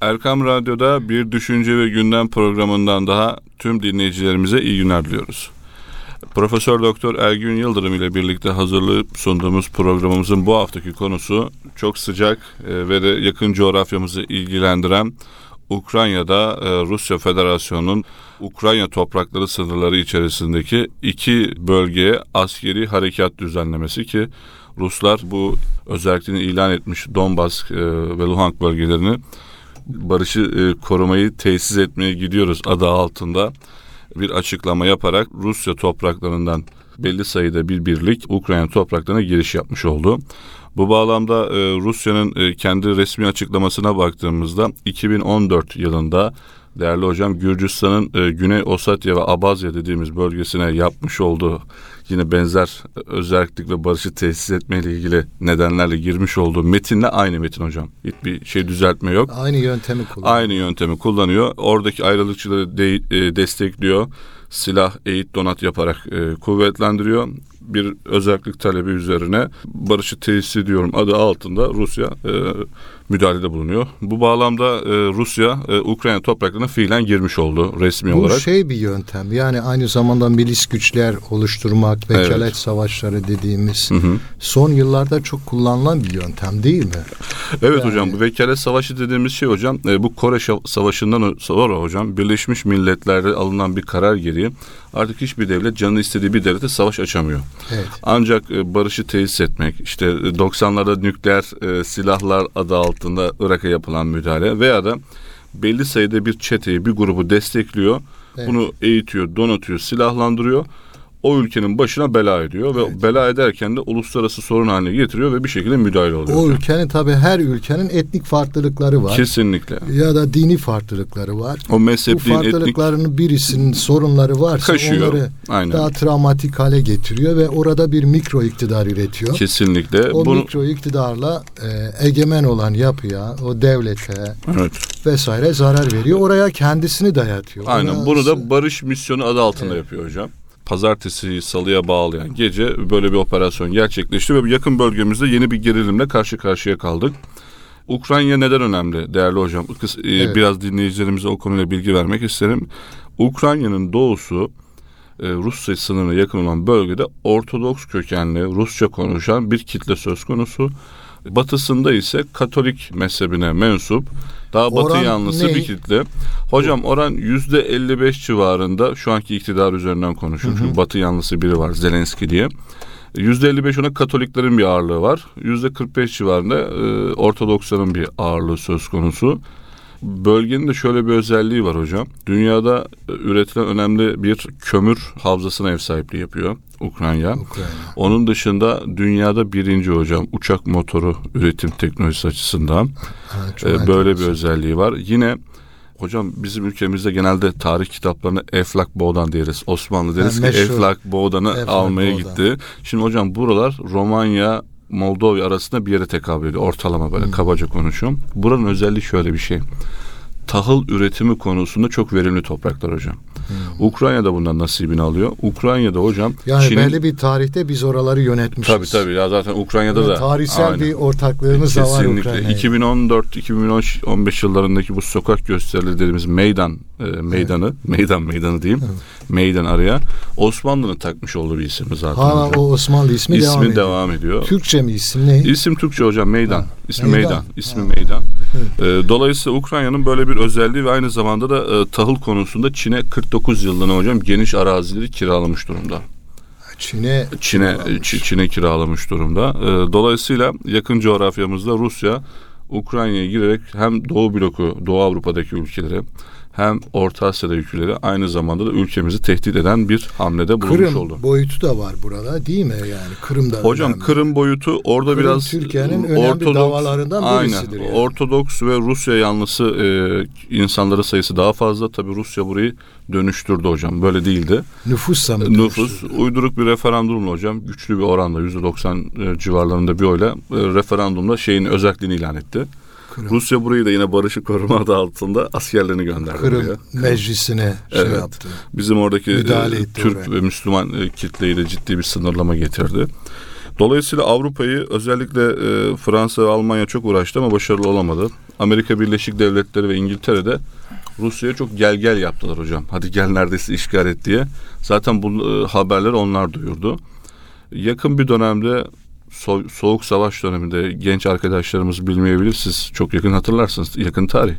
Erkam Radyo'da bir düşünce ve gündem programından daha tüm dinleyicilerimize iyi günler diliyoruz. Profesör Doktor Ergün Yıldırım ile birlikte hazırlayıp sunduğumuz programımızın bu haftaki konusu çok sıcak e, ve de yakın coğrafyamızı ilgilendiren Ukrayna'da e, Rusya Federasyonu'nun Ukrayna toprakları sınırları içerisindeki iki bölgeye askeri harekat düzenlemesi ki Ruslar bu özelliğini ilan etmiş Donbas e, ve Luhansk bölgelerini barışı e, korumayı tesis etmeye gidiyoruz adı altında bir açıklama yaparak Rusya topraklarından belli sayıda bir birlik Ukrayna topraklarına giriş yapmış oldu. Bu bağlamda e, Rusya'nın e, kendi resmi açıklamasına baktığımızda 2014 yılında değerli hocam Gürcistan'ın e, Güney Osatya ve Abazya dediğimiz bölgesine yapmış olduğu yine benzer özellik ve barışı tesis etmeyle ilgili nedenlerle girmiş olduğu metinle aynı metin hocam. Hiçbir şey düzeltme yok. Aynı yöntemi kullanıyor. Aynı yöntemi kullanıyor. Oradaki ayrılıkçıları de, e, destekliyor. Silah, eğit, donat yaparak e, kuvvetlendiriyor bir özellik talebi üzerine barışı tesis ediyorum adı altında Rusya e, müdahalede bulunuyor. Bu bağlamda e, Rusya e, Ukrayna topraklarına fiilen girmiş oldu resmi Bu olarak. Bu şey bir yöntem yani aynı zamanda milis güçler oluşturmak, vekalet evet. savaşları dediğimiz hı hı. son yıllarda çok kullanılan bir yöntem değil mi? Evet yani... hocam bu vekalet savaşı dediğimiz şey hocam e, bu Kore Savaşı'ndan sonra hocam Birleşmiş Milletler'de alınan bir karar gereği artık hiçbir devlet canı istediği bir devlete savaş açamıyor. Evet. Ancak e, barışı tesis etmek, işte 90'larda nükleer e, silahlar adı altında Irak'a yapılan müdahale veya da belli sayıda bir çeteyi, bir grubu destekliyor. Evet. Bunu eğitiyor, donatıyor, silahlandırıyor o ülkenin başına bela ediyor ve evet. bela ederken de uluslararası sorun haline getiriyor ve bir şekilde müdahale oluyor. O ülkenin tabi her ülkenin etnik farklılıkları var. Kesinlikle. Ya da dini farklılıkları var. O mezhep, Bu farklılıkların etnik... birisinin sorunları varsa Kaşıyor. onları Aynen. daha travmatik hale getiriyor ve orada bir mikro iktidar üretiyor. Kesinlikle. O Bunu... mikro iktidarla e, egemen olan yapıya, o devlete evet. vesaire zarar veriyor. Oraya kendisini dayatıyor. Aynen. Orası... Bunu da barış misyonu adı altında evet. yapıyor hocam pazartesi salıya bağlayan gece böyle bir operasyon gerçekleşti ve yakın bölgemizde yeni bir gerilimle karşı karşıya kaldık. Ukrayna neden önemli değerli hocam? E, evet. Biraz dinleyicilerimize o konuyla bilgi vermek isterim. Ukrayna'nın doğusu e, Rusya sınırına yakın olan bölgede Ortodoks kökenli Rusça konuşan bir kitle söz konusu. Batısında ise Katolik mezhebine mensup daha batı oran yanlısı ne? bir kitle. Hocam oran yüzde 55 civarında şu anki iktidar üzerinden konuşuyor. Çünkü batı yanlısı biri var Zelenski diye. Yüzde 55 ona Katoliklerin bir ağırlığı var. Yüzde 45 civarında e, Ortodoksların bir ağırlığı söz konusu. Bölgenin de şöyle bir özelliği var hocam. Dünyada e, üretilen önemli bir kömür havzasına ev sahipliği yapıyor Ukrayna. Ukrayna. Onun dışında dünyada birinci hocam uçak motoru üretim teknolojisi açısından ha, e, böyle bir özelliği var. Yine Hocam bizim ülkemizde genelde tarih kitaplarını Eflak Boğdan deriz. Osmanlı deriz yani ki Eflak Boğdan'ı Eflak almaya Boğdan. gitti. Şimdi hocam buralar Romanya, Moldova arasında bir yere tekabül ediyor. Ortalama böyle hmm. kabaca konuşuyorum. Buranın özelliği şöyle bir şey. Tahıl üretimi konusunda çok verimli topraklar hocam. Hmm. Ukrayna da bundan nasibini alıyor. Ukrayna'da hocam yani Çin'in... belli bir tarihte biz oraları yönetmişiz. Tabii tabii ya zaten Ukrayna'da yani da tarihsel aynen. bir ortaklığımız da var Ukrayna'ya. 2014 2015 yıllarındaki bu sokak gösterileri dediğimiz meydan e, meydanı, evet. meydan meydanı diyeyim. Evet. Meydan araya Osmanlı'nın takmış olduğu bir isim zaten. Hala hocam. o Osmanlı ismi, ismi devam, ediyor. devam ediyor. Türkçe mi isim ne? İsim Türkçe hocam meydan. Ha. İsmi meydan. meydan. İsmi ha. meydan. Evet. E, dolayısıyla Ukrayna'nın böyle bir özelliği ve aynı zamanda da e, tahıl konusunda Çin'e 49 yıllığına hocam geniş arazileri kiralamış durumda. Çin'e Çin'e Çin'e kiralamış durumda. E, dolayısıyla yakın coğrafyamızda Rusya Ukrayna'ya girerek hem Doğu bloku, Doğu Avrupa'daki ülkeleri hem Orta Asya'da ülkeleri aynı zamanda da ülkemizi tehdit eden bir hamlede bulunmuş Kırım oldu. boyutu da var burada değil mi yani Kırım'da? Hocam önemli. Kırım boyutu orada Kırım, biraz Türkiye'nin önemli Ortodoks, davalarından birisidir. Aynen. Yani. Ortodoks ve Rusya yanlısı e, insanların sayısı daha fazla. Tabi Rusya burayı dönüştürdü hocam. Böyle değildi. Nüfus mı Nüfus. Uyduruk bir referandumla hocam. Güçlü bir oranda %90 e, civarlarında bir oyla e, referandumla şeyin özelliğini ilan etti. Kırım. Rusya burayı da yine barışı koruma adı altında askerlerini gönderdi Kırım buraya. meclisine şey evet. yaptı. Bizim oradaki e, Türk oraya. ve Müslüman e, kitleyi de ciddi bir sınırlama getirdi. Dolayısıyla Avrupa'yı özellikle e, Fransa ve Almanya çok uğraştı ama başarılı olamadı. Amerika Birleşik Devletleri ve İngiltere'de Rusya'ya çok gel gel yaptılar hocam. Hadi gel neredeyse işgal et diye. Zaten bu e, haberleri onlar duyurdu. Yakın bir dönemde so- soğuk savaş döneminde genç arkadaşlarımız bilmeyebilir. Siz çok yakın hatırlarsınız. Yakın tarih.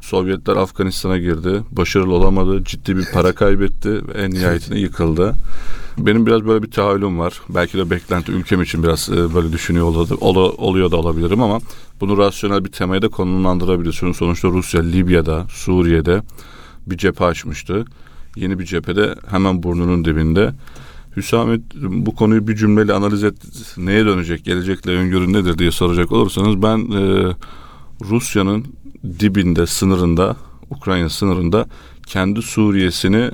Sovyetler Afganistan'a girdi. Başarılı olamadı. Ciddi bir para kaybetti. Ve en nihayetinde yıkıldı. Benim biraz böyle bir tahayyülüm var. Belki de beklenti ülkem için biraz e, böyle düşünüyor ol- ol- oluyor da olabilirim ama bunu rasyonel bir temaya da konumlandırabilirsiniz. Sonuçta Rusya Libya'da, Suriye'de bir cephe açmıştı. Yeni bir cephede hemen burnunun dibinde. Hüsamet bu konuyu bir cümleyle analiz et neye dönecek, gelecekle öngörün nedir diye soracak olursanız ben e, Rusya'nın dibinde, sınırında, Ukrayna sınırında kendi Suriye'sini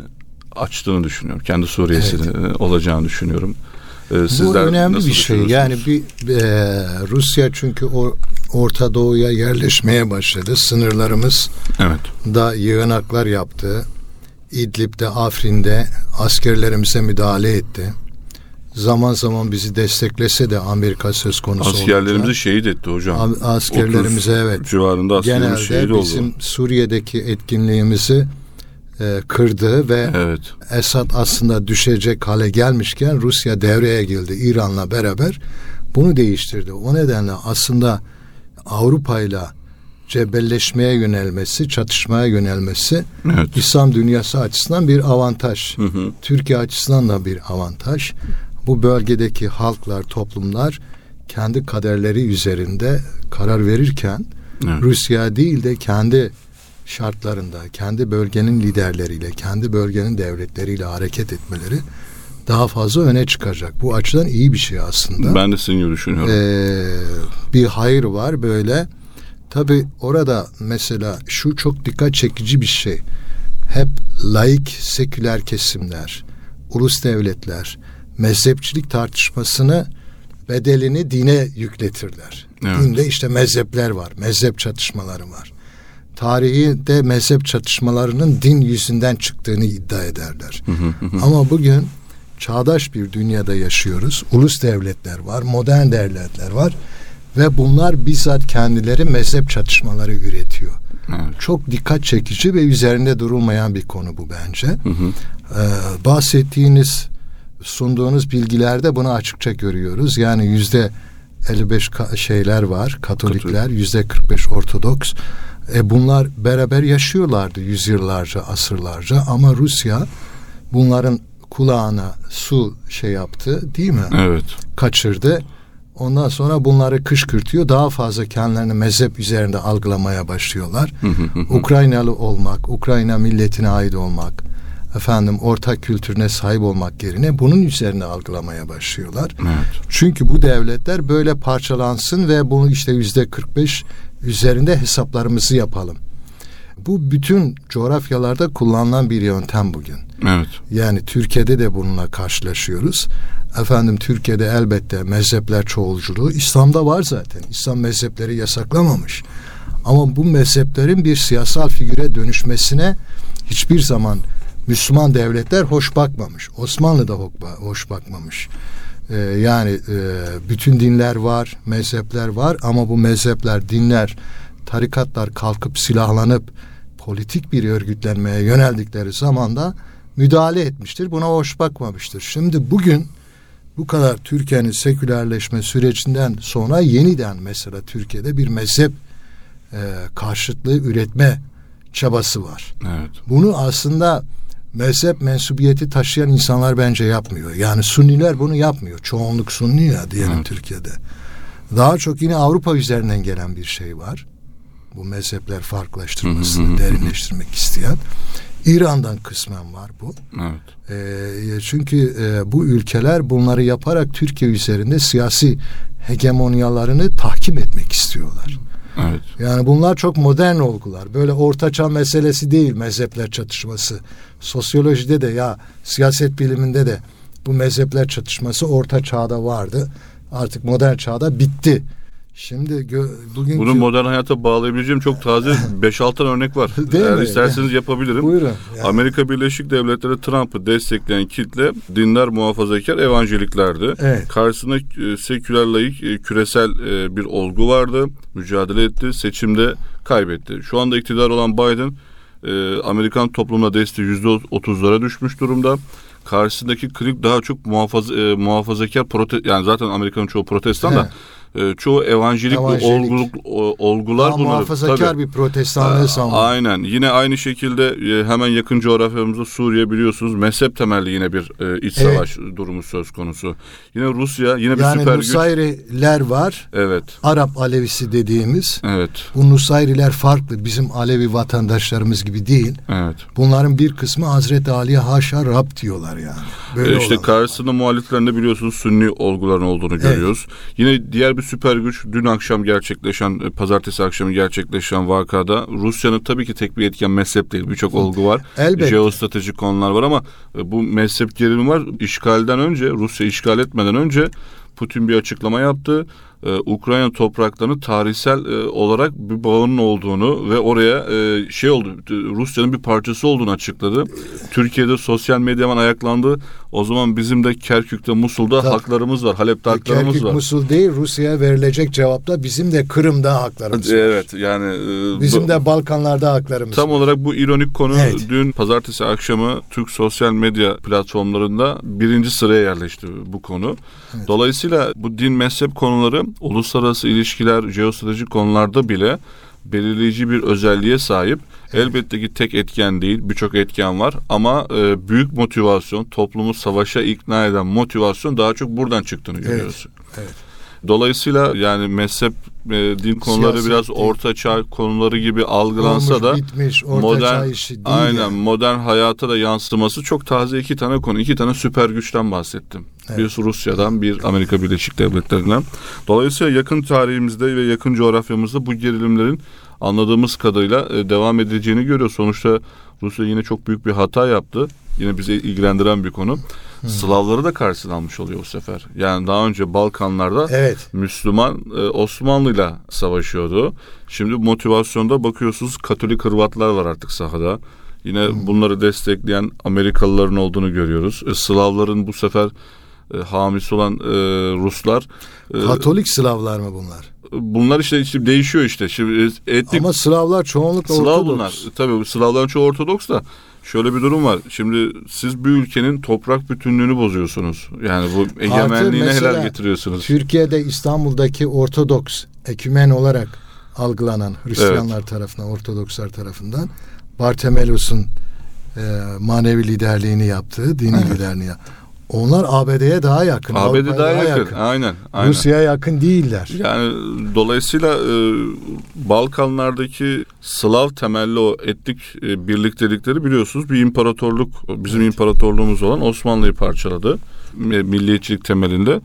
açtığını düşünüyorum. Kendi Suriye'sini evet. olacağını düşünüyorum. Ee, sizler Bu önemli bir şey. Yani bir e, Rusya çünkü o Orta Doğu'ya yerleşmeye başladı. Sınırlarımız evet. da yığınaklar yaptı. İdlib'de, Afrin'de askerlerimize müdahale etti. Zaman zaman bizi desteklese de Amerika söz konusu Askerlerimizi olunca, şehit etti hocam. Askerlerimize evet. Civarında askerlerimiz şehit oldu. bizim Suriye'deki etkinliğimizi e, kırdı ve evet. Esad aslında düşecek hale gelmişken Rusya devreye girdi İran'la beraber bunu değiştirdi. O nedenle aslında Avrupa ile cebelleşmeye yönelmesi, çatışmaya yönelmesi evet. İslam dünyası açısından bir avantaj. Hı hı. Türkiye açısından da bir avantaj. Bu bölgedeki halklar, toplumlar kendi kaderleri üzerinde karar verirken evet. Rusya değil de kendi şartlarında, kendi bölgenin liderleriyle, kendi bölgenin devletleriyle hareket etmeleri daha fazla öne çıkacak. Bu açıdan iyi bir şey aslında. Ben de senin gibi düşünüyorum. Ee, bir hayır var böyle Tabi orada mesela şu çok dikkat çekici bir şey. Hep laik seküler kesimler, ulus devletler mezhepçilik tartışmasını bedelini dine yükletirler. Evet. Dinde işte mezhepler var, mezhep çatışmaları var. Tarihi de mezhep çatışmalarının din yüzünden çıktığını iddia ederler. Ama bugün çağdaş bir dünyada yaşıyoruz. Ulus devletler var, modern devletler var ve bunlar bizzat kendileri mezhep çatışmaları üretiyor. Evet. Çok dikkat çekici ve üzerinde durulmayan bir konu bu bence. Hı hı. Ee, bahsettiğiniz, sunduğunuz bilgilerde bunu açıkça görüyoruz. Yani yüzde 55 ka- şeyler var, Katolikler, yüzde 45 Ortodoks. E bunlar beraber yaşıyorlardı yüzyıllarca, asırlarca ama Rusya bunların kulağına su şey yaptı değil mi? Evet. Kaçırdı Ondan sonra bunları kışkırtıyor. Daha fazla kendilerini mezhep üzerinde algılamaya başlıyorlar. Ukraynalı olmak, Ukrayna milletine ait olmak, efendim ortak kültürüne sahip olmak yerine bunun üzerine algılamaya başlıyorlar. Evet. Çünkü bu devletler böyle parçalansın ve bunu işte yüzde 45 üzerinde hesaplarımızı yapalım. Bu bütün coğrafyalarda kullanılan bir yöntem bugün. Evet. Yani Türkiye'de de bununla karşılaşıyoruz. Efendim Türkiye'de elbette mezhepler çoğulculuğu İslam'da var zaten. İslam mezhepleri yasaklamamış. Ama bu mezheplerin bir siyasal figüre dönüşmesine hiçbir zaman Müslüman devletler hoş bakmamış. Osmanlı da hoş bakmamış. Ee, yani e, bütün dinler var, mezhepler var ama bu mezhepler, dinler, tarikatlar kalkıp silahlanıp politik bir örgütlenmeye yöneldikleri zaman da müdahale etmiştir. Buna hoş bakmamıştır. Şimdi bugün bu kadar Türkiye'nin sekülerleşme sürecinden sonra yeniden mesela Türkiye'de bir mezhep e, karşıtlığı üretme çabası var. Evet. Bunu aslında mezhep mensubiyeti taşıyan insanlar bence yapmıyor. Yani Sunniler bunu yapmıyor. Çoğunluk Sunni ya diyelim evet. Türkiye'de. Daha çok yine Avrupa üzerinden gelen bir şey var. Bu mezhepler farklılaştırmasını derinleştirmek isteyen. İran'dan kısmen var bu. Evet. E, çünkü e, bu ülkeler bunları yaparak Türkiye üzerinde siyasi hegemonyalarını tahkim etmek istiyorlar. Evet. Yani bunlar çok modern olgular. Böyle ortaçağ meselesi değil mezhepler çatışması. Sosyolojide de ya siyaset biliminde de bu mezhepler çatışması orta çağda vardı. Artık modern çağda bitti Şimdi gö- bugünkü... Bunu modern hayata bağlayabileceğim çok taze 5-6 örnek var. Değil Eğer mi? isterseniz yapabilirim. Buyurun. Yani. Amerika Birleşik Devletleri Trump'ı destekleyen kitle dindar muhafazakar evangeliklerdi. Evet. Karşısında e, seküler layık e, küresel e, bir olgu vardı. Mücadele etti. Seçimde kaybetti. Şu anda iktidar olan Biden Amerikan toplumuna desteği yüzde otuzlara düşmüş durumda. Karşısındaki klik daha çok muhafaza, e, muhafazakar prote yani zaten Amerika'nın çoğu protestan da e, çoğu evanjelik, Evanjelik. olguluk, olgular Daha bunları. muhafazakar Tabii. bir protestanlığı savunuyor. Aynen. Yine aynı şekilde e, hemen yakın coğrafyamızda Suriye biliyorsunuz mezhep temelli yine bir e, iç Evet. savaş durumu söz konusu. Yine Rusya yine bir Yani süper güç. Nusayriler var. Evet. Arap Alevisi dediğimiz. Evet. Bu Nusayriler farklı. Bizim Alevi vatandaşlarımız gibi değil. Evet. Bunların bir kısmı Hazreti Ali'ye haşa Rab diyorlar yani. Böyle E, işte olanlar. karşısında muhaliflerinde biliyorsunuz Sünni olguların olduğunu görüyoruz. Yine diğer bir süper güç dün akşam gerçekleşen, e, pazartesi akşamı gerçekleşen vakada Rusya'nın tabii ki tek bir etken mezhep değil. Birçok olgu var. Elbette. Jeostratejik konular var ama e, bu mezhep gerilimi var. İşgalden önce, Rusya işgal etmeden önce Putin bir açıklama yaptı. Ee, Ukrayna topraklarını tarihsel e, olarak bir bağının olduğunu ve oraya e, şey oldu e, Rusya'nın bir parçası olduğunu açıkladı. Türkiye'de sosyal medya hemen ayaklandı. O zaman bizim de Kerkük'te, Musul'da Tabii. haklarımız var. Halep'te haklarımız Kerkük var. Musul değil Rusya'ya verilecek cevapta bizim de Kırım'da haklarımız var. Evet yani e, Bizim bu- de Balkanlarda haklarımız Tam var. olarak bu ironik konu Evet. dün pazartesi akşamı Türk sosyal medya platformlarında birinci sıraya yerleşti bu konu. Dolayısıyla bu din mezhep konuları uluslararası ilişkiler, jeostratejik konularda bile belirleyici bir özelliğe sahip. Elbette ki tek etken değil, birçok etken var ama e, büyük motivasyon, toplumu savaşa ikna eden motivasyon daha çok buradan çıktığını görüyoruz. evet. Dolayısıyla yani mezhep, e, din konuları Siyaset biraz değil. orta çağ konuları gibi algılansa Olmuş, da bitmiş, orta modern çağ işi değil aynen yani. modern hayata da yansıması çok taze iki tane konu. iki tane süper güçten bahsettim. Evet. Bir Rusya'dan, bir Amerika Birleşik Devletleri'nden. Dolayısıyla yakın tarihimizde ve yakın coğrafyamızda bu gerilimlerin anladığımız kadarıyla e, devam edeceğini görüyoruz. Sonuçta Rusya yine çok büyük bir hata yaptı. Yine bizi ilgilendiren bir konu. Slavları da karşısına almış oluyor bu sefer. Yani daha önce Balkanlarda Evet. Müslüman e, Osmanlı'yla savaşıyordu. Şimdi motivasyonda bakıyorsunuz Katolik Hırvatlar var artık sahada. Yine bunları destekleyen Amerikalıların olduğunu görüyoruz. E, Slavların bu sefer e, hamisi olan e, Ruslar. e, Katolik Slavlar mı bunlar? bunlar işte, işte değişiyor işte. Şimdi e, etnik Ama Slavlar çoğunlukla Slav Ortodoks. bunlar. Tabii Slavların çoğu Ortodoks da şöyle bir durum var. Şimdi siz bir ülkenin toprak bütünlüğünü bozuyorsunuz. Yani bu egemenliğine helal getiriyorsunuz. Türkiye'de İstanbul'daki Ortodoks ekümen olarak algılanan Hristiyanlar tarafından, Ortodokslar tarafından Bartemelos'un e, manevi liderliğini yaptığı, dini liderliğini yaptığı. Onlar ABD'ye daha yakın. ABD Avrupa'ya daha yakın. Aynen. aynen. Rusya'ya yakın değiller. Yani dolayısıyla e, Balkanlardaki Slav temelli o etnik e, birliktelikleri biliyorsunuz bir imparatorluk bizim imparatorluğumuz olan Osmanlı'yı parçaladı e, milliyetçilik temelinde.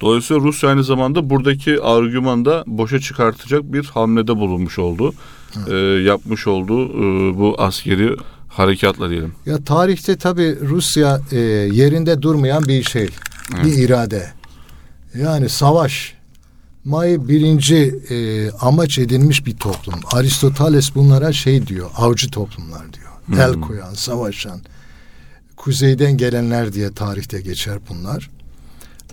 Dolayısıyla Rusya aynı zamanda buradaki argümanda boşa çıkartacak bir hamlede bulunmuş oldu. E, yapmış olduğu e, bu askeri harekatla diyelim. Ya tarihte tabii Rusya e, yerinde durmayan bir şey, bir irade. Yani savaş. May birinci e, amaç edilmiş bir toplum. Aristoteles bunlara şey diyor, avcı toplumlar diyor. El koyan, savaşan, kuzeyden gelenler diye tarihte geçer bunlar.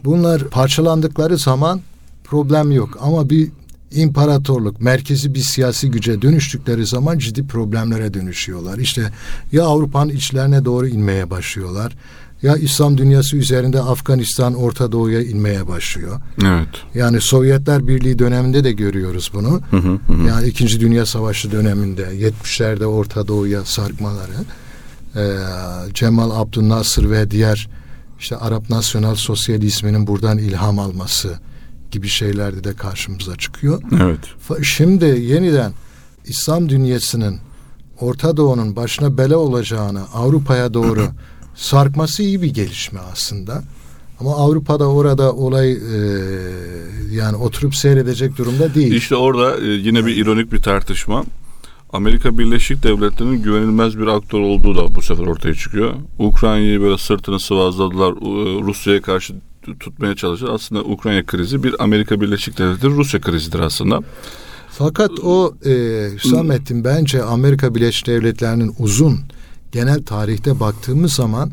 Bunlar parçalandıkları zaman problem yok ama bir imparatorluk, merkezi bir siyasi güce dönüştükleri zaman ciddi problemlere dönüşüyorlar. İşte ya Avrupa'nın içlerine doğru inmeye başlıyorlar ya İslam dünyası üzerinde Afganistan, Orta Doğu'ya inmeye başlıyor. Evet. Yani Sovyetler Birliği döneminde de görüyoruz bunu. Hı hı hı. Yani İkinci Dünya Savaşı döneminde 70'lerde Orta Doğu'ya sarkmaları ee, Cemal Abdülnasır ve diğer işte Arap Nasyonal Sosyalizminin buradan ilham alması gibi şeylerde de karşımıza çıkıyor. Evet. Şimdi yeniden İslam dünyasının Orta Doğu'nun başına bela olacağını Avrupa'ya doğru sarkması iyi bir gelişme aslında. Ama Avrupa'da orada olay e, yani oturup seyredecek durumda değil. İşte orada e, yine bir ironik bir tartışma. Amerika Birleşik Devletleri'nin güvenilmez bir aktör olduğu da bu sefer ortaya çıkıyor. Ukrayna'yı böyle sırtını sıvazladılar. e, Rusya'ya karşı tutmaya çalışıyor. Aslında Ukrayna krizi bir Amerika Birleşik Devletleri Rusya krizidir aslında. Fakat o e, Hüsamettin bence Amerika Birleşik Devletleri'nin uzun genel tarihte baktığımız zaman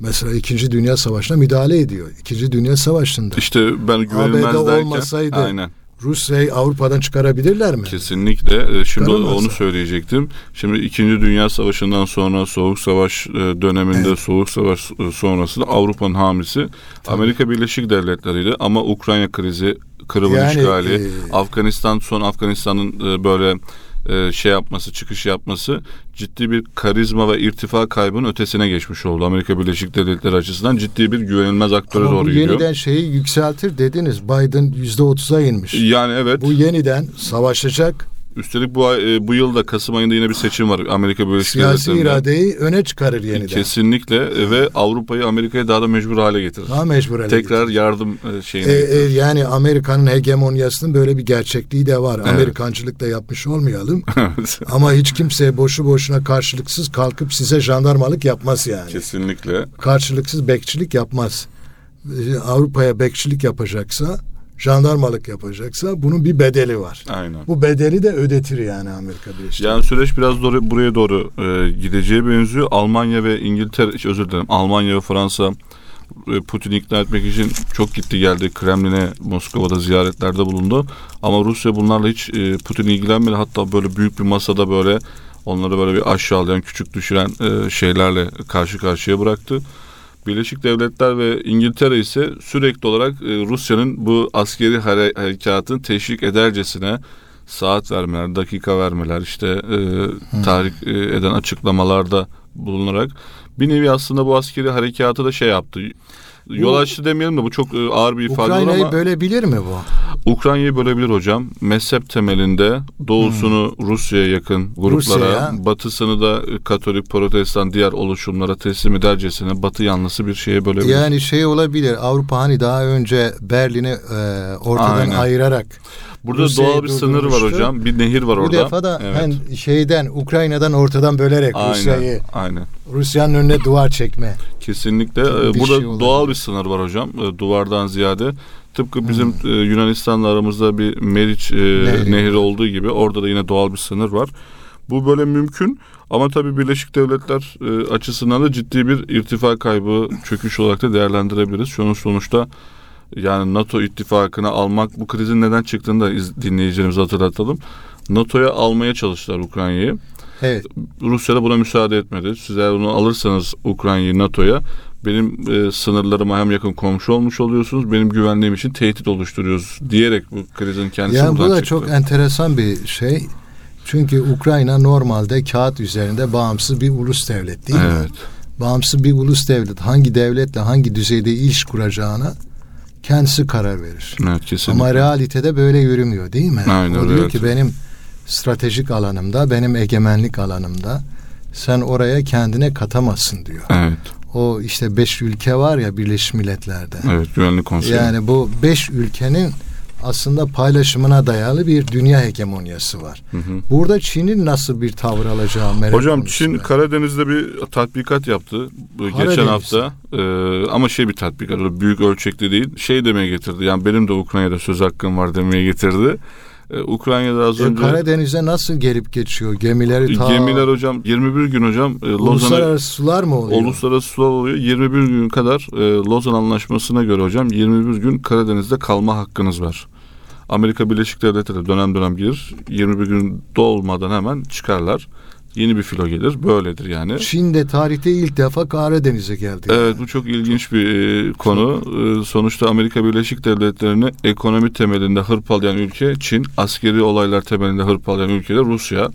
mesela İkinci Dünya Savaşı'na müdahale ediyor. İkinci Dünya Savaşı'nda İşte ben güvenilmez ABD derken olmasaydı aynen. Rusya'yı Avrupa'dan çıkarabilirler mi? Kesinlikle. Ee, Şimdi onu söyleyecektim. Şimdi 2. Dünya Savaşı'ndan sonra Soğuk Savaş e, döneminde evet. Soğuk Savaş e, sonrasında Avrupa'nın hamisi Tabii. Amerika Birleşik Devletleri'ydi ama Ukrayna krizi, Kırım'ın yani, işgali, e... Afganistan son Afganistan'ın böyle e, şey yapması, çıkış yapması ciddi bir karizma ve irtifa kaybının ötesine geçmiş oldu. Amerika Birleşik Devletleri açısından ciddi bir güvenilmez aktöre Ama doğru bu gidiyor. yeniden şeyi yükseltir dediniz. Biden yüzde otuza inmiş. Yani evet. Bu yeniden savaşacak Üstelik bu ay, e, bu yılda Kasım ayında yine bir seçim var Amerika Birleşik Siyasi iradeyi öne çıkarır yeniden. Kesinlikle e, ve Avrupa'yı Amerika'ya daha da mecbur hale getirir. Daha mecbur hale Tekrar getirir. yardım e, şeyine. E, e, yani Amerika'nın hegemonyasının böyle bir gerçekliği de var. Evet. Amerikancılık da yapmış olmayalım. Ama hiç kimse boşu boşuna karşılıksız kalkıp size jandarmalık yapmaz yani. Kesinlikle. Karşılıksız bekçilik yapmaz. Avrupa'ya bekçilik yapacaksa jandarmalık yapacaksa bunun bir bedeli var. Aynen. Bu bedeli de ödetir yani Amerika Birleşik Yani süreç biraz doğru, buraya doğru e, gideceği benziyor. Almanya ve İngiltere, özür dilerim Almanya ve Fransa e, Putin'i ikna etmek için çok gitti geldi Kremlin'e Moskova'da ziyaretlerde bulundu. Ama Rusya bunlarla hiç e, Putin ilgilenmedi. Hatta böyle büyük bir masada böyle onları böyle bir aşağılayan, küçük düşüren e, şeylerle karşı karşıya bıraktı. Birleşik Devletler ve İngiltere ise sürekli olarak e, Rusya'nın bu askeri harekatını teşvik edercesine saat vermeler, dakika vermeler, işte e, tahrik e, eden açıklamalarda bulunarak bir nevi aslında bu askeri harekatı da şey yaptı. Yol açtı demeyelim de bu çok e, ağır bir ifade Ukrayna'yı ama... bölebilir mi bu? Ukrayna'yı bölebilir hocam. Mezhep temelinde doğusunu hmm. Rusya'ya yakın gruplara, Rusya'ya. batısını da Katolik, Protestan diğer oluşumlara teslim edercesine batı yanlısı bir şeye bölebilir. Yani şey olabilir Avrupa hani daha önce Berlin'i e, ortadan Aynen. ayırarak Burada Rusya'yı doğal bir sınır var hocam. Bir nehir var orada. Bu defa da evet. hani şeyden Ukrayna'dan ortadan bölerek aynen, Rusya'yı aynen. Rusya'nın önüne duvar çekme. Kesinlikle. Bir Burada şey doğal bir sınır var hocam. E, duvardan ziyade tıpkı bizim hmm. Yunanistan'la aramızda bir Meriç e, nehri. nehri olduğu gibi orada da yine doğal bir sınır var. Bu böyle mümkün ama tabii Birleşik Devletler e, açısından da ciddi bir irtifa kaybı çöküş olarak da değerlendirebiliriz. Şunun sonuçta yani NATO ittifakına almak bu krizin neden çıktığını da iz, dinleyicilerimize hatırlatalım. NATO'ya almaya çalıştılar Ukrayna'yı. Evet. Rusya da buna müsaade etmedi. Siz eğer bunu alırsanız Ukrayna'yı NATO'ya benim e, sınırlarıma hem yakın komşu olmuş oluyorsunuz. Benim güvenliğim için tehdit oluşturuyoruz diyerek bu krizin kendisi yani bu da çıktı. çok enteresan bir şey. Çünkü Ukrayna normalde kağıt üzerinde bağımsız bir ulus devlet değil evet. mi? Bağımsız bir ulus devlet hangi devletle hangi düzeyde iş kuracağına kendisi karar verir. Evet, kesinlikle. Ama realitede böyle yürümüyor değil mi? Aynen, o diyor evet. ki benim stratejik alanımda, benim egemenlik alanımda sen oraya kendine katamazsın diyor. Evet. O işte beş ülke var ya Birleşmiş Milletler'de. Evet Güvenlik Konseyi. Yani bu beş ülkenin aslında paylaşımına dayalı bir dünya hegemonyası var. Hı hı. Burada Çin'in nasıl bir tavır alacağı merak Hocam Çin Karadeniz'de bir tatbikat yaptı Karadeniz. geçen hafta. Ee, ama şey bir tatbikat, büyük ölçekli değil. Şey demeye getirdi. Yani benim de Ukrayna'da söz hakkım var demeye getirdi. Ee, Ukrayna'da az e, önce... Karadeniz'e nasıl gelip geçiyor? Gemileri ta... Gemiler hocam 21 gün hocam. E, uluslararası sular mı oluyor? Uluslararası sular oluyor. 21 gün kadar e, Lozan Anlaşması'na göre hocam 21 gün Karadeniz'de kalma hakkınız var. Amerika Birleşik Devletleri dönem dönem gelir. 21 gün dolmadan hemen çıkarlar. Yeni bir filo gelir. Böyledir yani. Çin de tarihte ilk defa Karadeniz'e geldi. Evet yani. bu çok ilginç bir e, konu. E, sonuçta Amerika Birleşik Devletleri'ni ekonomi temelinde hırpalayan ülke Çin. Askeri olaylar temelinde hırpalayan ülke de Rusya.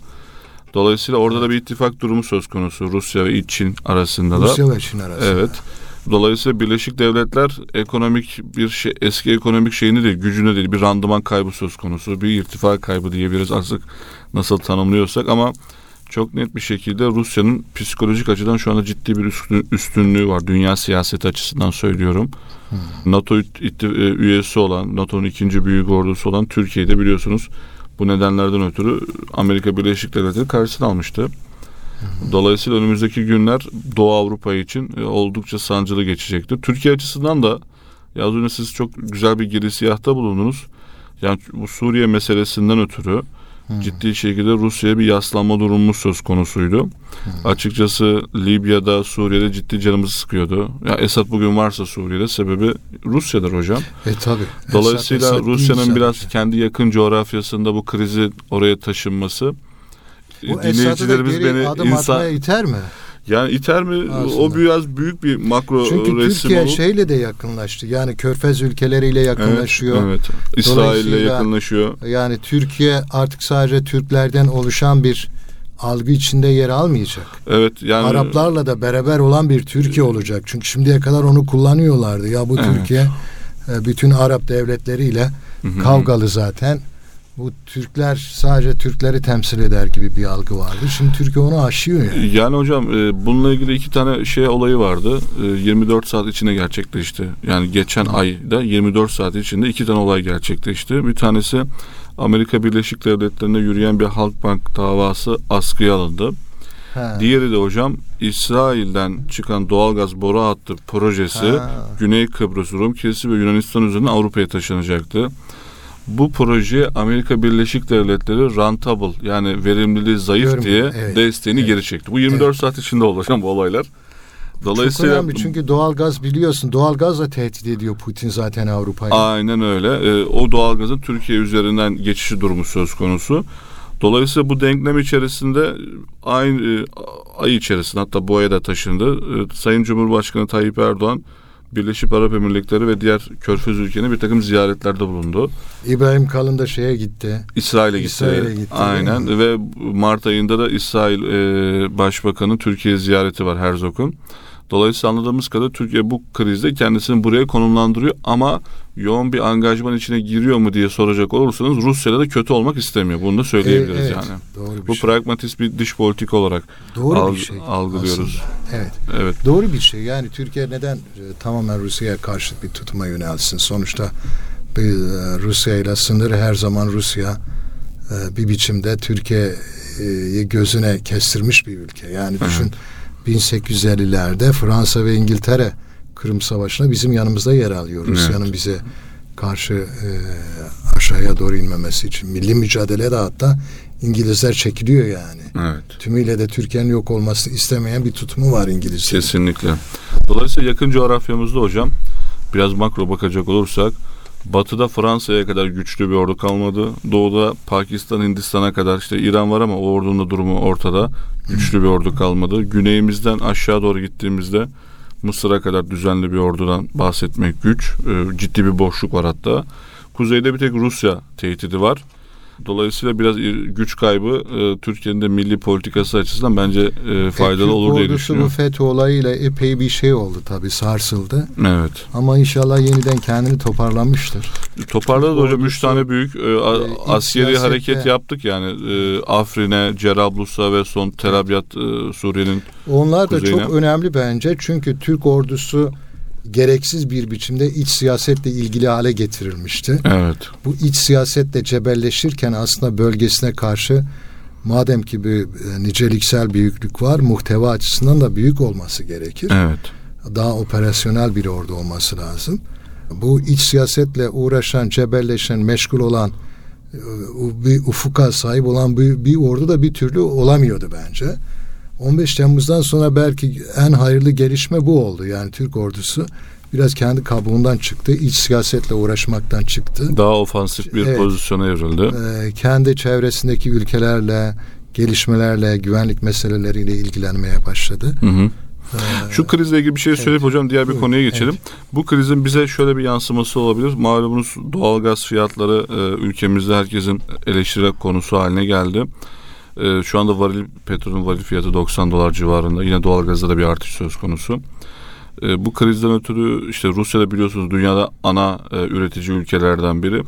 Dolayısıyla orada da bir ittifak durumu söz konusu Rusya ve Çin arasında da. Rusya ve Çin arasında. Evet. Dolayısıyla Birleşik Devletler ekonomik bir şey, eski ekonomik şeyini değil, gücüne değil bir randıman kaybı söz konusu. Bir irtifa kaybı diyebiliriz artık nasıl tanımlıyorsak ama çok net bir şekilde Rusya'nın psikolojik açıdan şu anda ciddi bir üstünlüğü var. Dünya siyaseti açısından söylüyorum. Hmm. NATO e, üyesi olan, NATO'nun ikinci büyük ordusu olan Türkiye'de biliyorsunuz bu nedenlerden ötürü Amerika Birleşik Devletleri karşısına almıştı. Dolayısıyla önümüzdeki günler Doğu Avrupa için e, oldukça sancılı geçecektir. Türkiye açısından da ya az siz çok güzel bir girisiyahta bulundunuz. Yani bu Suriye meselesinden ötürü ciddi şekilde Rusya'ya bir yaslanma durumu söz konusuydu. Açıkçası Libya'da, Suriye'de ciddi canımızı sıkıyordu. Ya Esad bugün varsa Suriye'de sebebi Rusya'dır hocam. E tabi. Dolayısıyla Rusya'nın biraz kendi yakın coğrafyasında bu krizi oraya taşınması bu dinleyicilerimiz beni adım insan atmaya iter mi? Yani iter mi? Aslında. O biraz büyük bir makro Çünkü resim Türkiye olup. şeyle de yakınlaştı. Yani Körfez ülkeleriyle yakınlaşıyor. Evet. evet. İsrail'le yakınlaşıyor. Yani Türkiye artık sadece Türklerden oluşan bir algı içinde yer almayacak. Evet yani Araplarla da beraber olan bir Türkiye olacak. Çünkü şimdiye kadar onu kullanıyorlardı. Ya bu evet. Türkiye e, bütün Arap devletleriyle Hı-hı. kavgalı zaten bu Türkler sadece Türkleri temsil eder gibi bir algı vardı. Şimdi Türkiye onu aşıyor yani. Yani hocam e, bununla ilgili iki tane şey olayı vardı. E, 24 saat içinde gerçekleşti. Yani geçen Hı. ayda 24 saat içinde iki tane olay gerçekleşti. Bir tanesi Amerika Birleşik Devletleri'nde yürüyen bir Halkbank davası askıya alındı. Ha. Diğeri de hocam İsrail'den çıkan doğalgaz boru hattı projesi ha. Güney Kıbrıs Rum Kilisi ve Yunanistan üzerinden Avrupa'ya taşınacaktı. Bu proje Amerika Birleşik Devletleri rentable yani verimliliği zayıf Görüm, diye evet, desteğini evet. geri çekti. Bu 24 evet. saat içinde olacak bu olaylar. Dolayısıyla Çok önemli çünkü doğalgaz biliyorsun doğalgazla tehdit ediyor Putin zaten Avrupa'yı. Aynen öyle. Ee, o doğalgazın Türkiye üzerinden geçişi durumu söz konusu. Dolayısıyla bu denklem içerisinde aynı e, ay içerisinde hatta bu aya da taşındı. E, Sayın Cumhurbaşkanı Tayyip Erdoğan Birleşik Arap Emirlikleri ve diğer Körfez ülkelerine bir takım ziyaretlerde bulundu. İbrahim Kalın da şeye gitti. İsrail'e gitti. İsrail'e gitti. Aynen ve Mart ayında da İsrail e, Başbakanı Türkiye ziyareti var Herzog'un. Dolayısıyla anladığımız kadar Türkiye bu krizde kendisini buraya konumlandırıyor ama yoğun bir angajman içine giriyor mu diye soracak olursanız Rusya'da da kötü olmak istemiyor. Bunu da söyleyebiliriz evet, yani. Doğru bir bu şey. pragmatist bir dış politik olarak doğru alg- bir şey algılıyoruz. Aslında. Evet. Evet. Doğru bir şey. Yani Türkiye neden e, tamamen Rusya'ya karşı bir tutuma yönelsin? Sonuçta bir, e, Rusya ile sınır her zaman Rusya e, bir biçimde Türkiye'yi gözüne kestirmiş bir ülke. Yani düşün Hı-hı 1850'lerde Fransa ve İngiltere Kırım Savaşı'na bizim yanımızda yer alıyor. Rusya'nın evet. bize karşı e, aşağıya doğru inmemesi için. Milli mücadele de hatta İngilizler çekiliyor yani. Evet. Tümüyle de Türkiye'nin yok olmasını istemeyen bir tutumu var İngilizlerin. Kesinlikle. Dolayısıyla yakın coğrafyamızda hocam biraz makro bakacak olursak Batı'da Fransa'ya kadar güçlü bir ordu kalmadı. Doğuda Pakistan, Hindistan'a kadar işte İran var ama o ordunun da durumu ortada. Güçlü bir ordu kalmadı. Güneyimizden aşağı doğru gittiğimizde Mısır'a kadar düzenli bir ordudan bahsetmek güç. Ee, ciddi bir boşluk var hatta. Kuzeyde bir tek Rusya tehdidi var. Dolayısıyla biraz güç kaybı e, Türkiye'nin de milli politikası açısından bence e, faydalı e, olur diye düşünüyorum. bu FETÖ olayıyla epey bir şey oldu tabii sarsıldı. Evet. Ama inşallah yeniden kendini toparlamıştır. Toparladı hocam. Üç tane büyük e, e, askeri hareket yaptık yani. E, Afrin'e, Cerablus'a ve son Tel Abyad e, Suriye'nin Onlar da kuzeyine. çok önemli bence. Çünkü Türk ordusu gereksiz bir biçimde iç siyasetle ilgili hale getirilmişti. Evet. Bu iç siyasetle cebelleşirken aslında bölgesine karşı madem ki bir e, niceliksel büyüklük var, muhteva açısından da büyük olması gerekir. Evet. Daha operasyonel bir ordu olması lazım. Bu iç siyasetle uğraşan, cebelleşen, meşgul olan e, bir ufuka sahip olan bir, bir ordu da bir türlü olamıyordu bence. 15 Temmuz'dan sonra belki en hayırlı gelişme bu oldu. Yani Türk ordusu biraz kendi kabuğundan çıktı. İç siyasetle uğraşmaktan çıktı. Daha ofansif bir evet, pozisyona evrildi. E, kendi çevresindeki ülkelerle, gelişmelerle, güvenlik meseleleriyle ilgilenmeye başladı. Hı hı. Ee, Şu krizle ilgili bir şey söyleyip evet. hocam diğer bir konuya geçelim. Evet. Bu krizin bize şöyle bir yansıması olabilir. Malumunuz doğalgaz fiyatları e, ülkemizde herkesin eleştiri konusu haline geldi. E, şu anda varil petrolün varil fiyatı 90 dolar civarında. Yine doğalgazda da bir artış söz konusu. E, bu krizden ötürü işte Rusya'da biliyorsunuz dünyada ana e, üretici ülkelerden biri.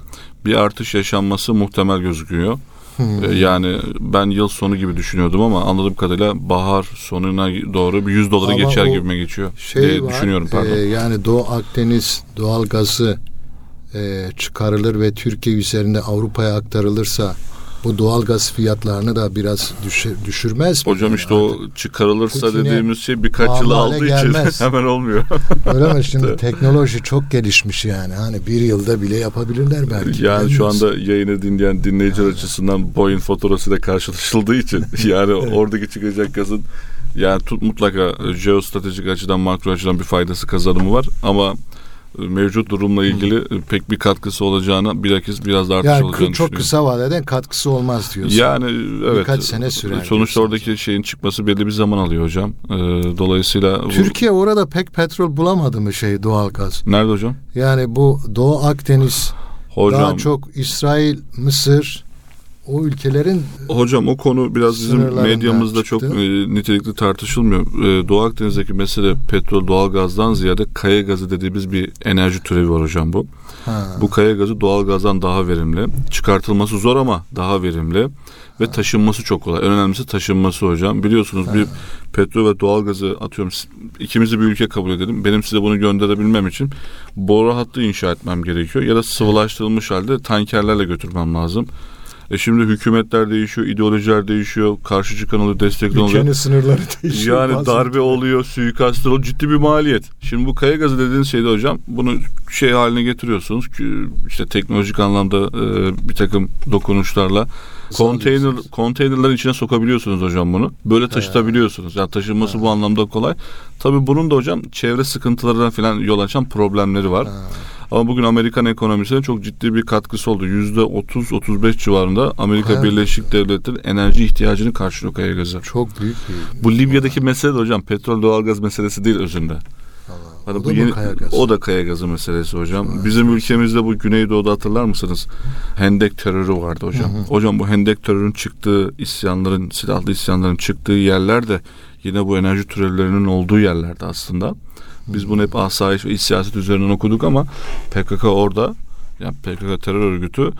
Bir artış yaşanması muhtemel gözüküyor. Hmm. E, yani ben yıl sonu gibi düşünüyordum ama anladığım kadarıyla bahar sonuna doğru bir 100 doları ama geçer gibime geçiyor şey diye var, düşünüyorum pardon. E, yani Doğu Akdeniz doğal gazı e, çıkarılır ve Türkiye üzerinde Avrupa'ya aktarılırsa bu doğalgaz fiyatlarını da biraz düşür, düşürmez mi? Hocam işte o çıkarılırsa Putin'e dediğimiz şey birkaç yıl aldığı gelmez. için hemen olmuyor. Öyle mi? Şimdi teknoloji çok gelişmiş yani. Hani bir yılda bile yapabilirler belki. Yani şu anda yayını dinleyen dinleyiciler yani. açısından boyun faturasıyla karşılaşıldığı için yani evet. oradaki çıkacak gazın yani tut mutlaka jeostratejik açıdan makro açıdan bir faydası kazanımı var ama mevcut durumla ilgili Hı. pek bir katkısı olacağını bilakis biraz da artış yani olacağını çok kısa vadeden katkısı olmaz diyorsun. Yani evet. Birkaç sene sürer. Sonuçta diyorsun. oradaki şeyin çıkması belli bir zaman alıyor hocam. Ee, dolayısıyla Türkiye bu... orada pek petrol bulamadı mı şey doğal gaz? Nerede hocam? Yani bu Doğu Akdeniz hocam, daha çok İsrail, Mısır o ülkelerin hocam o konu biraz bizim medyamızda çıktı. çok e, nitelikli tartışılmıyor. E, Doğu Akdeniz'deki mesele petrol doğal gazdan ziyade kaya gazı dediğimiz bir enerji türevi var hocam bu. Ha. Bu kaya gazı doğal gazdan daha verimli. Çıkartılması zor ama daha verimli ve ha. taşınması çok kolay. En önemlisi taşınması hocam. Biliyorsunuz ha. bir petrol ve doğal gazı atıyorum ikimizi bir ülke kabul edelim. Benim size bunu gönderebilmem için boru hattı inşa etmem gerekiyor ya da sıvılaştırılmış halde tankerlerle götürmem lazım. E şimdi hükümetler değişiyor, ideolojiler değişiyor, karşı çıkan oluyor, destekli oluyor. Ülkenin sınırları değişiyor. Yani darbe oluyor, suikastlar oluyor, ciddi bir maliyet. Şimdi bu kaya gazı dediğiniz şeyde hocam bunu şey haline getiriyorsunuz işte teknolojik anlamda e, bir takım dokunuşlarla konteyner konteynerların içine sokabiliyorsunuz hocam bunu. Böyle taşıtabiliyorsunuz. Yani taşınması ha. bu anlamda kolay. Tabii bunun da hocam çevre sıkıntılarından falan yol açan problemleri var. Ha. Ama bugün Amerikan ekonomisine çok ciddi bir katkısı oldu. Yüzde 30-35 civarında Amerika evet. Birleşik Devletleri enerji ihtiyacını karşılıyor kaya gazı. Çok büyük bir. Bu Libya'daki mesele de hocam petrol doğalgaz meselesi değil özünde. Hani o, bu da yeni, kaya gazı. o da kaya gazı meselesi hocam. Evet. Bizim ülkemizde bu Güneydoğu'da hatırlar mısınız? Hendek terörü vardı hocam. Hı hı. Hocam bu hendek terörün çıktığı isyanların, silahlı isyanların çıktığı yerler de yine bu enerji türevlerinin olduğu yerlerde aslında. Biz bunu hep asayiş ve iç siyaset üzerinden okuduk ama PKK orada yani PKK terör örgütü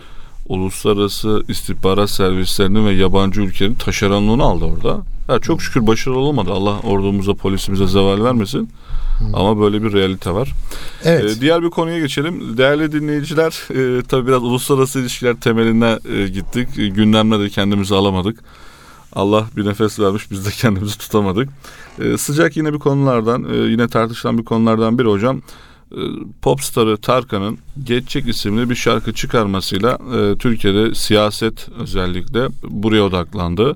uluslararası istihbarat servislerinin ve yabancı ülkelerin taşeronluğunu aldı orada. Ya çok şükür başarılı olmadı. Allah ordumuza, polisimize zeval vermesin. Ama böyle bir realite var. Evet. Ee, diğer bir konuya geçelim. Değerli dinleyiciler, e, tabii biraz uluslararası ilişkiler temeline e, gittik. E, gündemle de kendimizi alamadık. Allah bir nefes vermiş biz de kendimizi tutamadık. Ee, sıcak yine bir konulardan e, yine tartışılan bir konulardan biri hocam. E, Popstarı Tarkan'ın Geçecek isimli bir şarkı çıkarmasıyla e, Türkiye'de siyaset özellikle buraya odaklandı.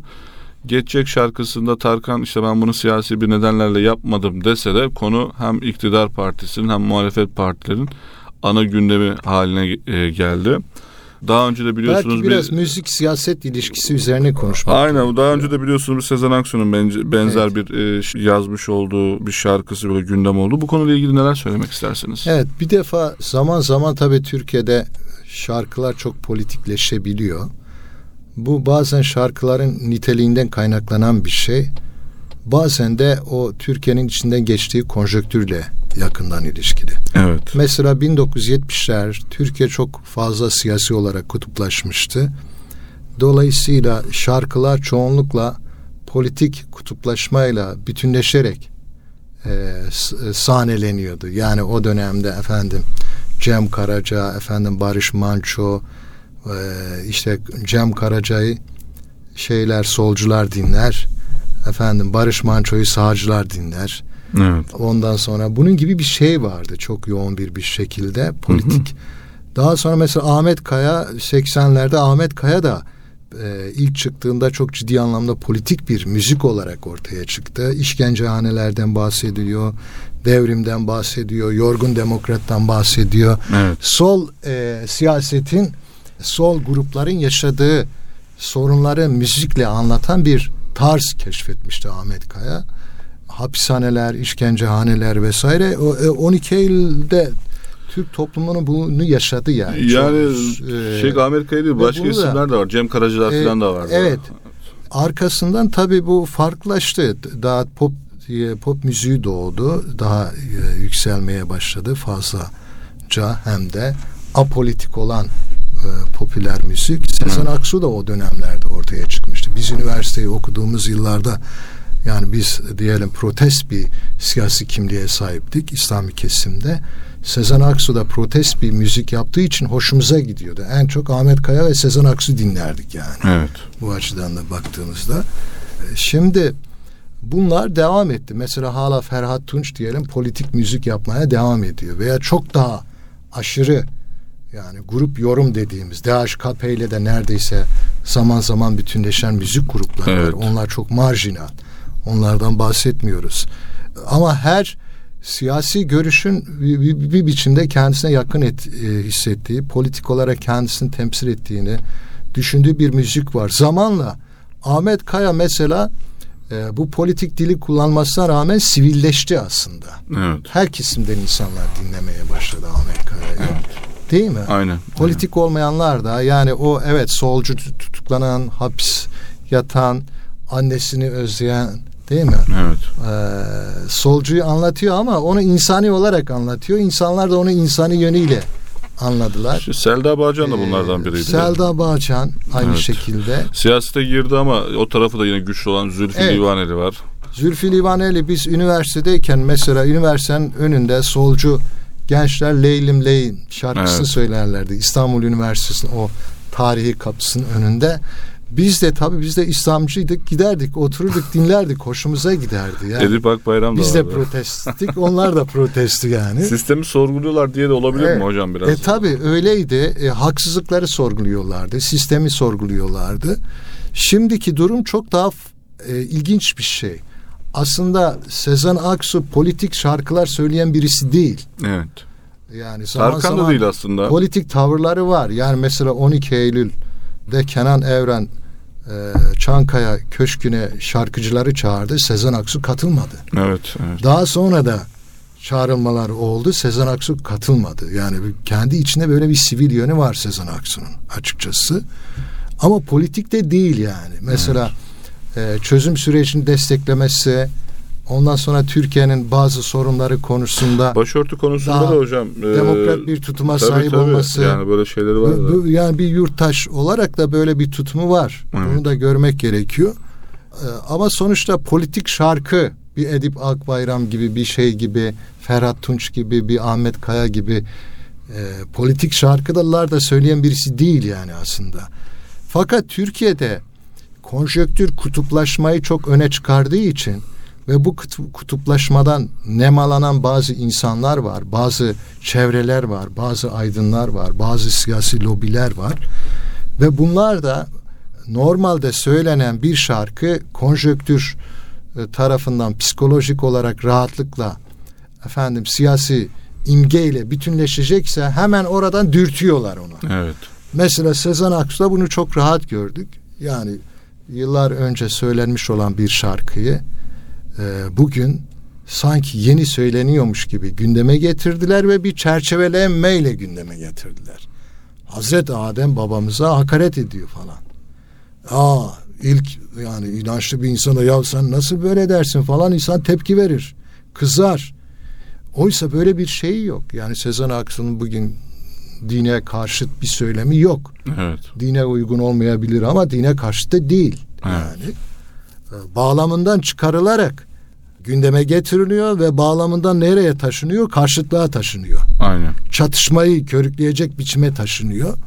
Geçecek şarkısında Tarkan işte ben bunu siyasi bir nedenlerle yapmadım dese de konu hem iktidar partisinin hem muhalefet partilerin ana gündemi haline e, geldi. Daha önce de biliyorsunuz Belki biraz bir, müzik siyaset ilişkisi üzerine konuşmak. Aynen. Daha önce de biliyorsunuz Sezen Aksu'nun benzer evet. bir e, yazmış olduğu bir şarkısı böyle gündem oldu. Bu konuyla ilgili neler söylemek istersiniz? Evet. Bir defa zaman zaman tabii Türkiye'de şarkılar çok politikleşebiliyor. Bu bazen şarkıların niteliğinden kaynaklanan bir şey. Bazen de o Türkiye'nin içinden geçtiği konjöktürle yakından ilişkili. Evet. Mesela 1970'ler Türkiye çok fazla siyasi olarak kutuplaşmıştı. Dolayısıyla şarkılar çoğunlukla politik kutuplaşmayla bütünleşerek e, e, sahneleniyordu. Yani o dönemde efendim Cem Karaca, efendim Barış Manço, e, işte Cem Karaca'yı şeyler solcular dinler. Efendim Barış Manço'yu sağcılar dinler. Evet. Ondan sonra bunun gibi bir şey vardı çok yoğun bir bir şekilde politik. Hı hı. Daha sonra mesela Ahmet Kaya 80'lerde Ahmet Kaya da e, ilk çıktığında çok ciddi anlamda politik bir müzik olarak ortaya çıktı. İşkencehanelerden bahsediyor, devrimden bahsediyor, yorgun demokrattan bahsediyor. Evet. Sol e, siyasetin, sol grupların yaşadığı sorunları müzikle anlatan bir tarz keşfetmişti Ahmet Kaya hapishaneler, işkencehaneler vesaire. O, 12 e, Eylül'de Türk toplumunun bunu yaşadı yani. Yani Çok, e, şey Amerika'yı değil başka isimler de var. Cem Karacalar e, falan da var. Evet. Arkasından tabii bu farklılaştı. Daha pop e, pop müziği doğdu. Daha e, yükselmeye başladı fazlaca hem de apolitik olan e, popüler müzik. Sezen Aksu da o dönemlerde ortaya çıkmıştı. Biz üniversiteyi okuduğumuz yıllarda Yani biz diyelim protest bir siyasi kimliğe sahiptik İslami kesimde. Sezen Aksu da protest bir müzik yaptığı için hoşumuza gidiyordu. En çok Ahmet Kaya ve Sezen Aksu dinlerdik yani. Evet. Bu açıdan da baktığımızda. E, Şimdi bunlar devam etti. Mesela hala Ferhat Tunç diyelim politik müzik yapmaya devam ediyor. Veya çok daha aşırı yani grup yorum dediğimiz DHKP ile de neredeyse zaman zaman bütünleşen müzik grupları Evet. var. Onlar çok marjinal. Onlardan bahsetmiyoruz. Ama her siyasi görüşün bir, bir- bir biçimde kendisine yakın et, e, hissettiği, politik olarak kendisini temsil ettiğini düşündüğü bir müzik var. Zamanla Ahmet Kaya mesela e, bu politik dili kullanmasına rağmen sivilleşti aslında. Evet. Her kesimden insanlar dinlemeye başladı Ahmet Kaya'yı. Değil mi? Aynen. Politik olmayanlar da yani o evet solcu tut- tutuklanan, hapis yatan, annesini özleyen değil mi? Evet. Ee, solcuyu anlatıyor ama onu insani olarak anlatıyor. İnsanlar da onu insani yönüyle anladılar. İşte Selda Bağcan da bunlardan Ee, biriydi. Selda Bağcan aynı Evet. şekilde. Siyasete girdi ama o tarafı da yine güçlü olan Zülfü Evet. Livaneli var. Zülfü Livaneli biz üniversitedeyken mesela üniversitenin önünde solcu gençler Leylim Leylim şarkısını Evet. söylerlerdi. İstanbul Üniversitesi'nin o tarihi kapısının önünde. Biz de tabii biz de İslamcıydık. Giderdik, otururduk, dinlerdik. Hoşumuza giderdi. Yani. Edip Akbayram da biz de vardı. protesttik. Onlar da protestu yani. Sistemi sorguluyorlar diye de olabilir Evet. mi hocam biraz? E tabi öyleydi. E, haksızlıkları sorguluyorlardı. Sistemi sorguluyorlardı. Şimdiki durum çok daha e, ilginç bir şey. Aslında Sezen Aksu politik şarkılar söyleyen birisi değil. Evet. Yani zaman Tarkan da zaman değil aslında. politik tavırları var. Yani mesela 12 Eylül'de Kenan Evren e, Çankaya Köşkü'ne şarkıcıları çağırdı. Sezen Aksu katılmadı. Evet, evet. Daha sonra da çağrılmalar oldu. Sezen Aksu katılmadı. Yani kendi içinde böyle bir sivil yönü var Sezen Aksu'nun açıkçası. Ama politikte değil yani. Mesela e, çözüm sürecini desteklemesi, ondan sonra Türkiye'nin bazı sorunları konusunda Başörtü konusunda da hocam. e, demokrat bir tutuma tabii, sahip tabii. olması. Yani böyle şeyleri var bu- bu- yani bir yurttaş olarak da böyle bir tutumu var. Evet. Bunu da görmek gerekiyor. Ee, ama sonuçta politik şarkı bir Edip Akbayram gibi bir şey gibi Ferhat Tunç gibi bir Ahmet Kaya gibi e, politik şarkılar da söyleyen birisi değil yani aslında. Fakat Türkiye'de konjöktür kutuplaşmayı çok öne çıkardığı için ve bu kutu- kutuplaşmadan nemalanan bazı insanlar var, bazı çevreler var, bazı aydınlar var, bazı siyasi lobiler var ve bunlar da normalde söylenen bir şarkı konjöktür e, tarafından psikolojik olarak rahatlıkla efendim siyasi imgeyle bütünleşecekse hemen oradan dürtüyorlar onu. Evet. Mesela Sezen Aksu'da bunu çok rahat gördük. Yani yıllar önce söylenmiş olan bir şarkıyı e, bugün sanki yeni söyleniyormuş gibi gündeme getirdiler ve bir çerçevelenmeyle gündeme getirdiler. Hazreti Adem babamıza hakaret ediyor falan. Aa ilk yani inançlı bir insana ya sen nasıl böyle dersin falan insan tepki verir. Kızar. Oysa böyle bir şey yok. Yani Sezen Aksu'nun bugün dine karşıt bir söylemi yok. Evet. Dine uygun olmayabilir ama dine karşıt da değil. Evet. Yani e, bağlamından çıkarılarak gündeme getiriliyor ve bağlamından nereye taşınıyor? Karşıtlığa taşınıyor. Aynen. Çatışmayı körükleyecek biçime taşınıyor.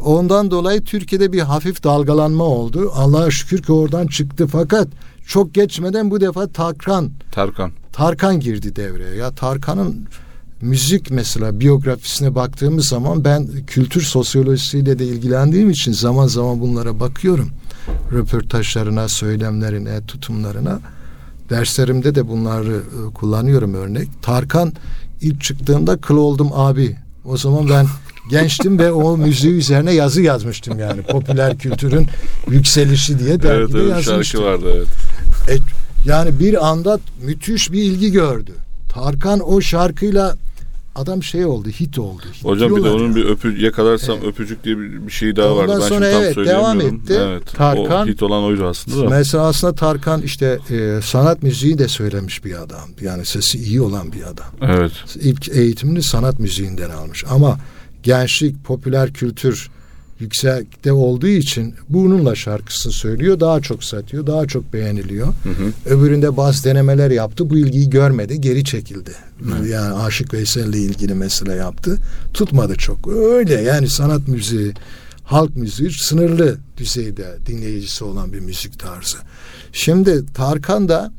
Ondan dolayı Türkiye'de bir hafif dalgalanma oldu. Allah'a şükür ki oradan çıktı fakat çok geçmeden bu defa Tarkan Tarkan. Tarkan girdi devreye. Ya Tarkan'ın müzik mesela biyografisine baktığımız zaman ben kültür sosyolojisiyle de ilgilendiğim için zaman zaman bunlara bakıyorum. Röportajlarına, söylemlerine, tutumlarına. Derslerimde de bunları e, kullanıyorum örnek. Tarkan ilk çıktığında kıl oldum abi. O zaman ben gençtim ve o müziği üzerine yazı yazmıştım yani. Popüler kültürün yükselişi diye Evet, dergide evet şarkı yazmıştım. vardı evet. E, yani bir anda müthiş bir ilgi gördü. Tarkan o şarkıyla adam şey oldu, hit oldu. Hit Hocam bir de onun ya. bir öpü yakalarsam öpücük diye bir, bir şey daha Ondan vardı. Ben sonra evet, devam etti. Evet. Tarkan- O hit olan oydu aslında da. Mesela aslında Tarkan işte e, sanat müziği de söylemiş bir adam. Yani sesi iyi olan bir adam. Evet. İlk eğitimini sanat müziğinden almış. Ama gençlik, popüler kültür yüksekte olduğu için bununla şarkısını söylüyor. Daha çok satıyor, daha çok beğeniliyor. Hı hı. Öbüründe bazı denemeler yaptı. Bu ilgiyi görmedi, geri çekildi. Hı. Yani Aşık Veysel'le ilgili mesele yaptı. Tutmadı çok. Öyle yani sanat müziği, halk müziği sınırlı düzeyde dinleyicisi olan bir müzik tarzı. Şimdi Tarkan da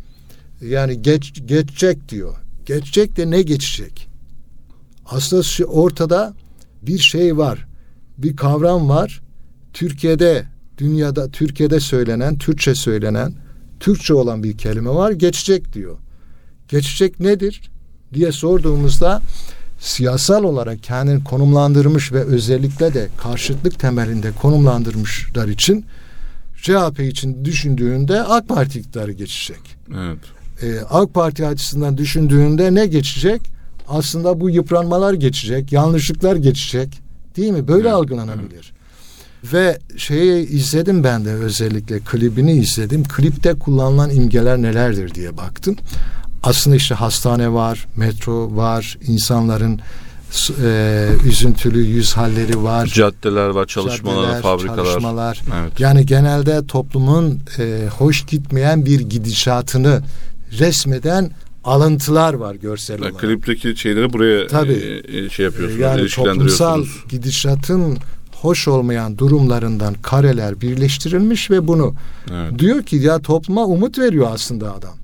yani geç, geçecek diyor. Geçecek de ne geçecek? Aslında ortada bir şey var. Bir kavram var. Türkiye'de, dünyada Türkiye'de söylenen, Türkçe söylenen, Türkçe olan bir kelime var. Geçecek diyor. Geçecek nedir diye sorduğumuzda siyasal olarak kendini konumlandırmış ve özellikle de karşıtlık temelinde konumlandırmışlar için CHP için düşündüğünde AK Parti iktidarı geçecek. Evet. Ee, AK Parti açısından düşündüğünde ne geçecek? Aslında bu yıpranmalar geçecek, yanlışlıklar geçecek. Değil mi? Böyle evet. algılanabilir. Evet. Ve şeyi izledim ben de özellikle klibini izledim. Klipte kullanılan imgeler nelerdir diye baktım. Aslında işte hastane var, metro var, insanların e, üzüntülü yüz halleri var. Caddeler var, çalışmalar, caddeler, fabrikalar. Çalışmalar. Evet. Yani genelde toplumun e, hoş gitmeyen bir gidişatını resmeden alıntılar var görsel olarak. Klipteki şeyleri buraya Tabii, e, e şey yapıyorsunuz, yani toplumsal gidişatın hoş olmayan durumlarından kareler birleştirilmiş ve bunu evet. diyor ki ya topluma umut veriyor aslında adam.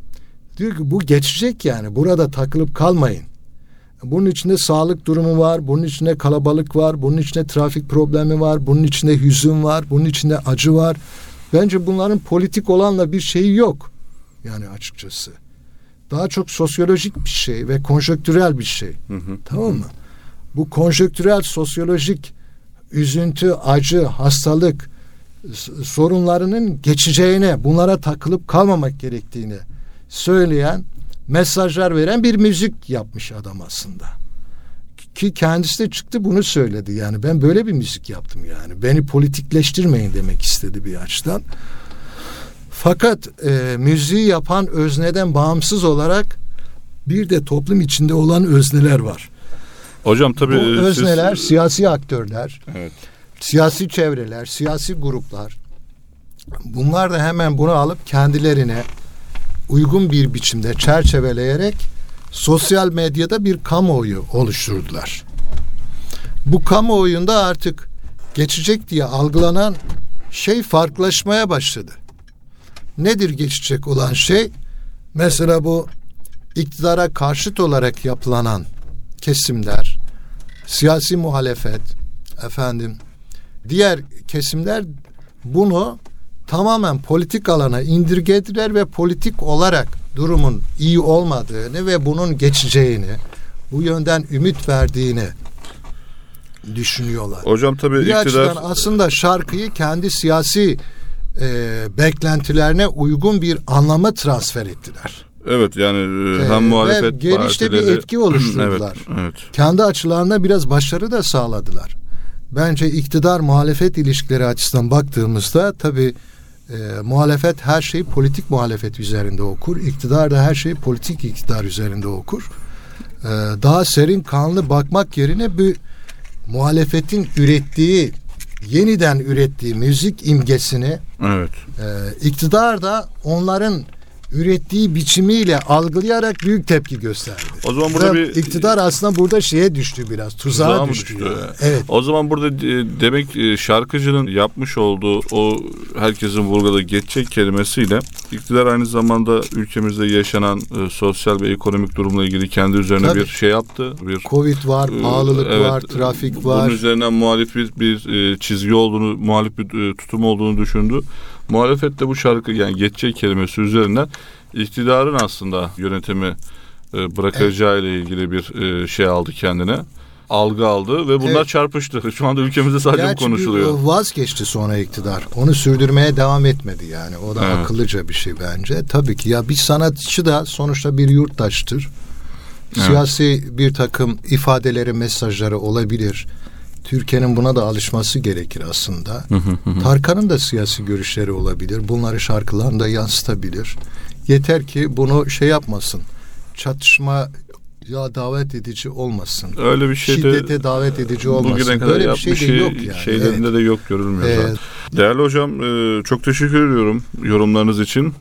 Diyor ki bu geçecek yani burada takılıp kalmayın. Bunun içinde sağlık durumu var, bunun içinde kalabalık var, bunun içinde trafik problemi var, bunun içinde hüzün var, bunun içinde acı var. Bence bunların politik olanla bir şeyi yok. Yani açıkçası. Daha çok sosyolojik bir şey ve konjöktürel bir şey. Hı hı. Tamam mı? Bu konjöktürel sosyolojik üzüntü, acı, hastalık sorunlarının geçeceğine, bunlara takılıp kalmamak gerektiğini söyleyen mesajlar veren bir müzik yapmış adam aslında. Ki kendisi de çıktı bunu söyledi. Yani ben böyle bir müzik yaptım yani. Beni politikleştirmeyin demek istedi bir açıdan. Fakat e, müziği yapan özneden bağımsız olarak bir de toplum içinde olan özneler var. Hocam tabii Bu e, özneler siz... siyasi aktörler, evet. siyasi çevreler, siyasi gruplar. Bunlar da hemen bunu alıp kendilerine uygun bir biçimde çerçeveleyerek sosyal medyada bir kamuoyu oluşturdular. Bu kamuoyunda artık geçecek diye algılanan şey farklılaşmaya başladı. Nedir geçecek olan şey? Mesela bu iktidara karşıt olarak yapılanan kesimler, siyasi muhalefet, efendim, diğer kesimler bunu tamamen politik alana indirgediler ve politik olarak durumun iyi olmadığını ve bunun geçeceğini, bu yönden ümit verdiğini düşünüyorlar. Hocam tabii Bir iktidar... aslında şarkıyı kendi siyasi e, beklentilerine uygun bir anlama transfer ettiler. Evet yani e, hem muhalefet ve genişte partileri... bir etki oluşturdular. evet, evet. Kendi açılarına biraz başarı da sağladılar. Bence iktidar muhalefet ilişkileri açısından baktığımızda tabii e, muhalefet her şeyi politik muhalefet üzerinde okur. İktidar da her şeyi politik iktidar üzerinde okur. E, daha serin kanlı bakmak yerine bir muhalefetin ürettiği yeniden ürettiği müzik imgesini evet. e, iktidar da onların ürettiği biçimiyle algılayarak büyük tepki gösterdi. O zaman burada bir iktidar aslında burada şeye düştü biraz tuzağa, tuzağa düştü. düştü? Yani. Evet. O zaman burada e, demek e, şarkıcının yapmış olduğu o herkesin vurguladığı geçecek kelimesiyle iktidar aynı zamanda ülkemizde yaşanan e, sosyal ve ekonomik durumla ilgili kendi üzerine Tabii. bir şey yaptı. Bir Covid var, pahalılık evet, var, trafik var. Bunun üzerinden muhalif bir, bir çizgi olduğunu, muhalif bir tutum olduğunu düşündü. Muhalefet de bu şarkı yani geçecek kelimesi üzerinden iktidarın aslında yönetimi e, bırakacağı ile ilgili bir e, şey aldı kendine algı aldı ve bunlar evet. çarpıştı. Şu anda ülkemizde sadece Gerçi bu konuşuluyor. vazgeçti sonra iktidar. Onu sürdürmeye devam etmedi yani. O da evet. akıllıca bir şey bence. Tabii ki ya bir sanatçı da sonuçta bir yurttaştır. Evet. Siyasi bir takım ifadeleri, mesajları olabilir. Türkiye'nin buna da alışması gerekir aslında. Tarkan'ın da siyasi görüşleri olabilir. Bunları şarkılarında yansıtabilir. Yeter ki bunu şey yapmasın. Çatışma ya davet edici olmasın. Öyle bir şey de Şiddete davet edici olmasın. bugüne kadar Böyle bir şey yapmış de yok yani. şeylerinde Evet. de yok görülmüyor Evet. zaten. Değerli hocam e, çok teşekkür ediyorum yorumlarınız için.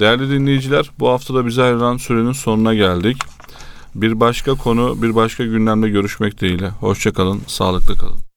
Değerli dinleyiciler bu hafta da bize ayrılan sürenin sonuna geldik. Bir başka konu, bir başka gündemde görüşmek dileğiyle. Hoşçakalın, sağlıklı kalın.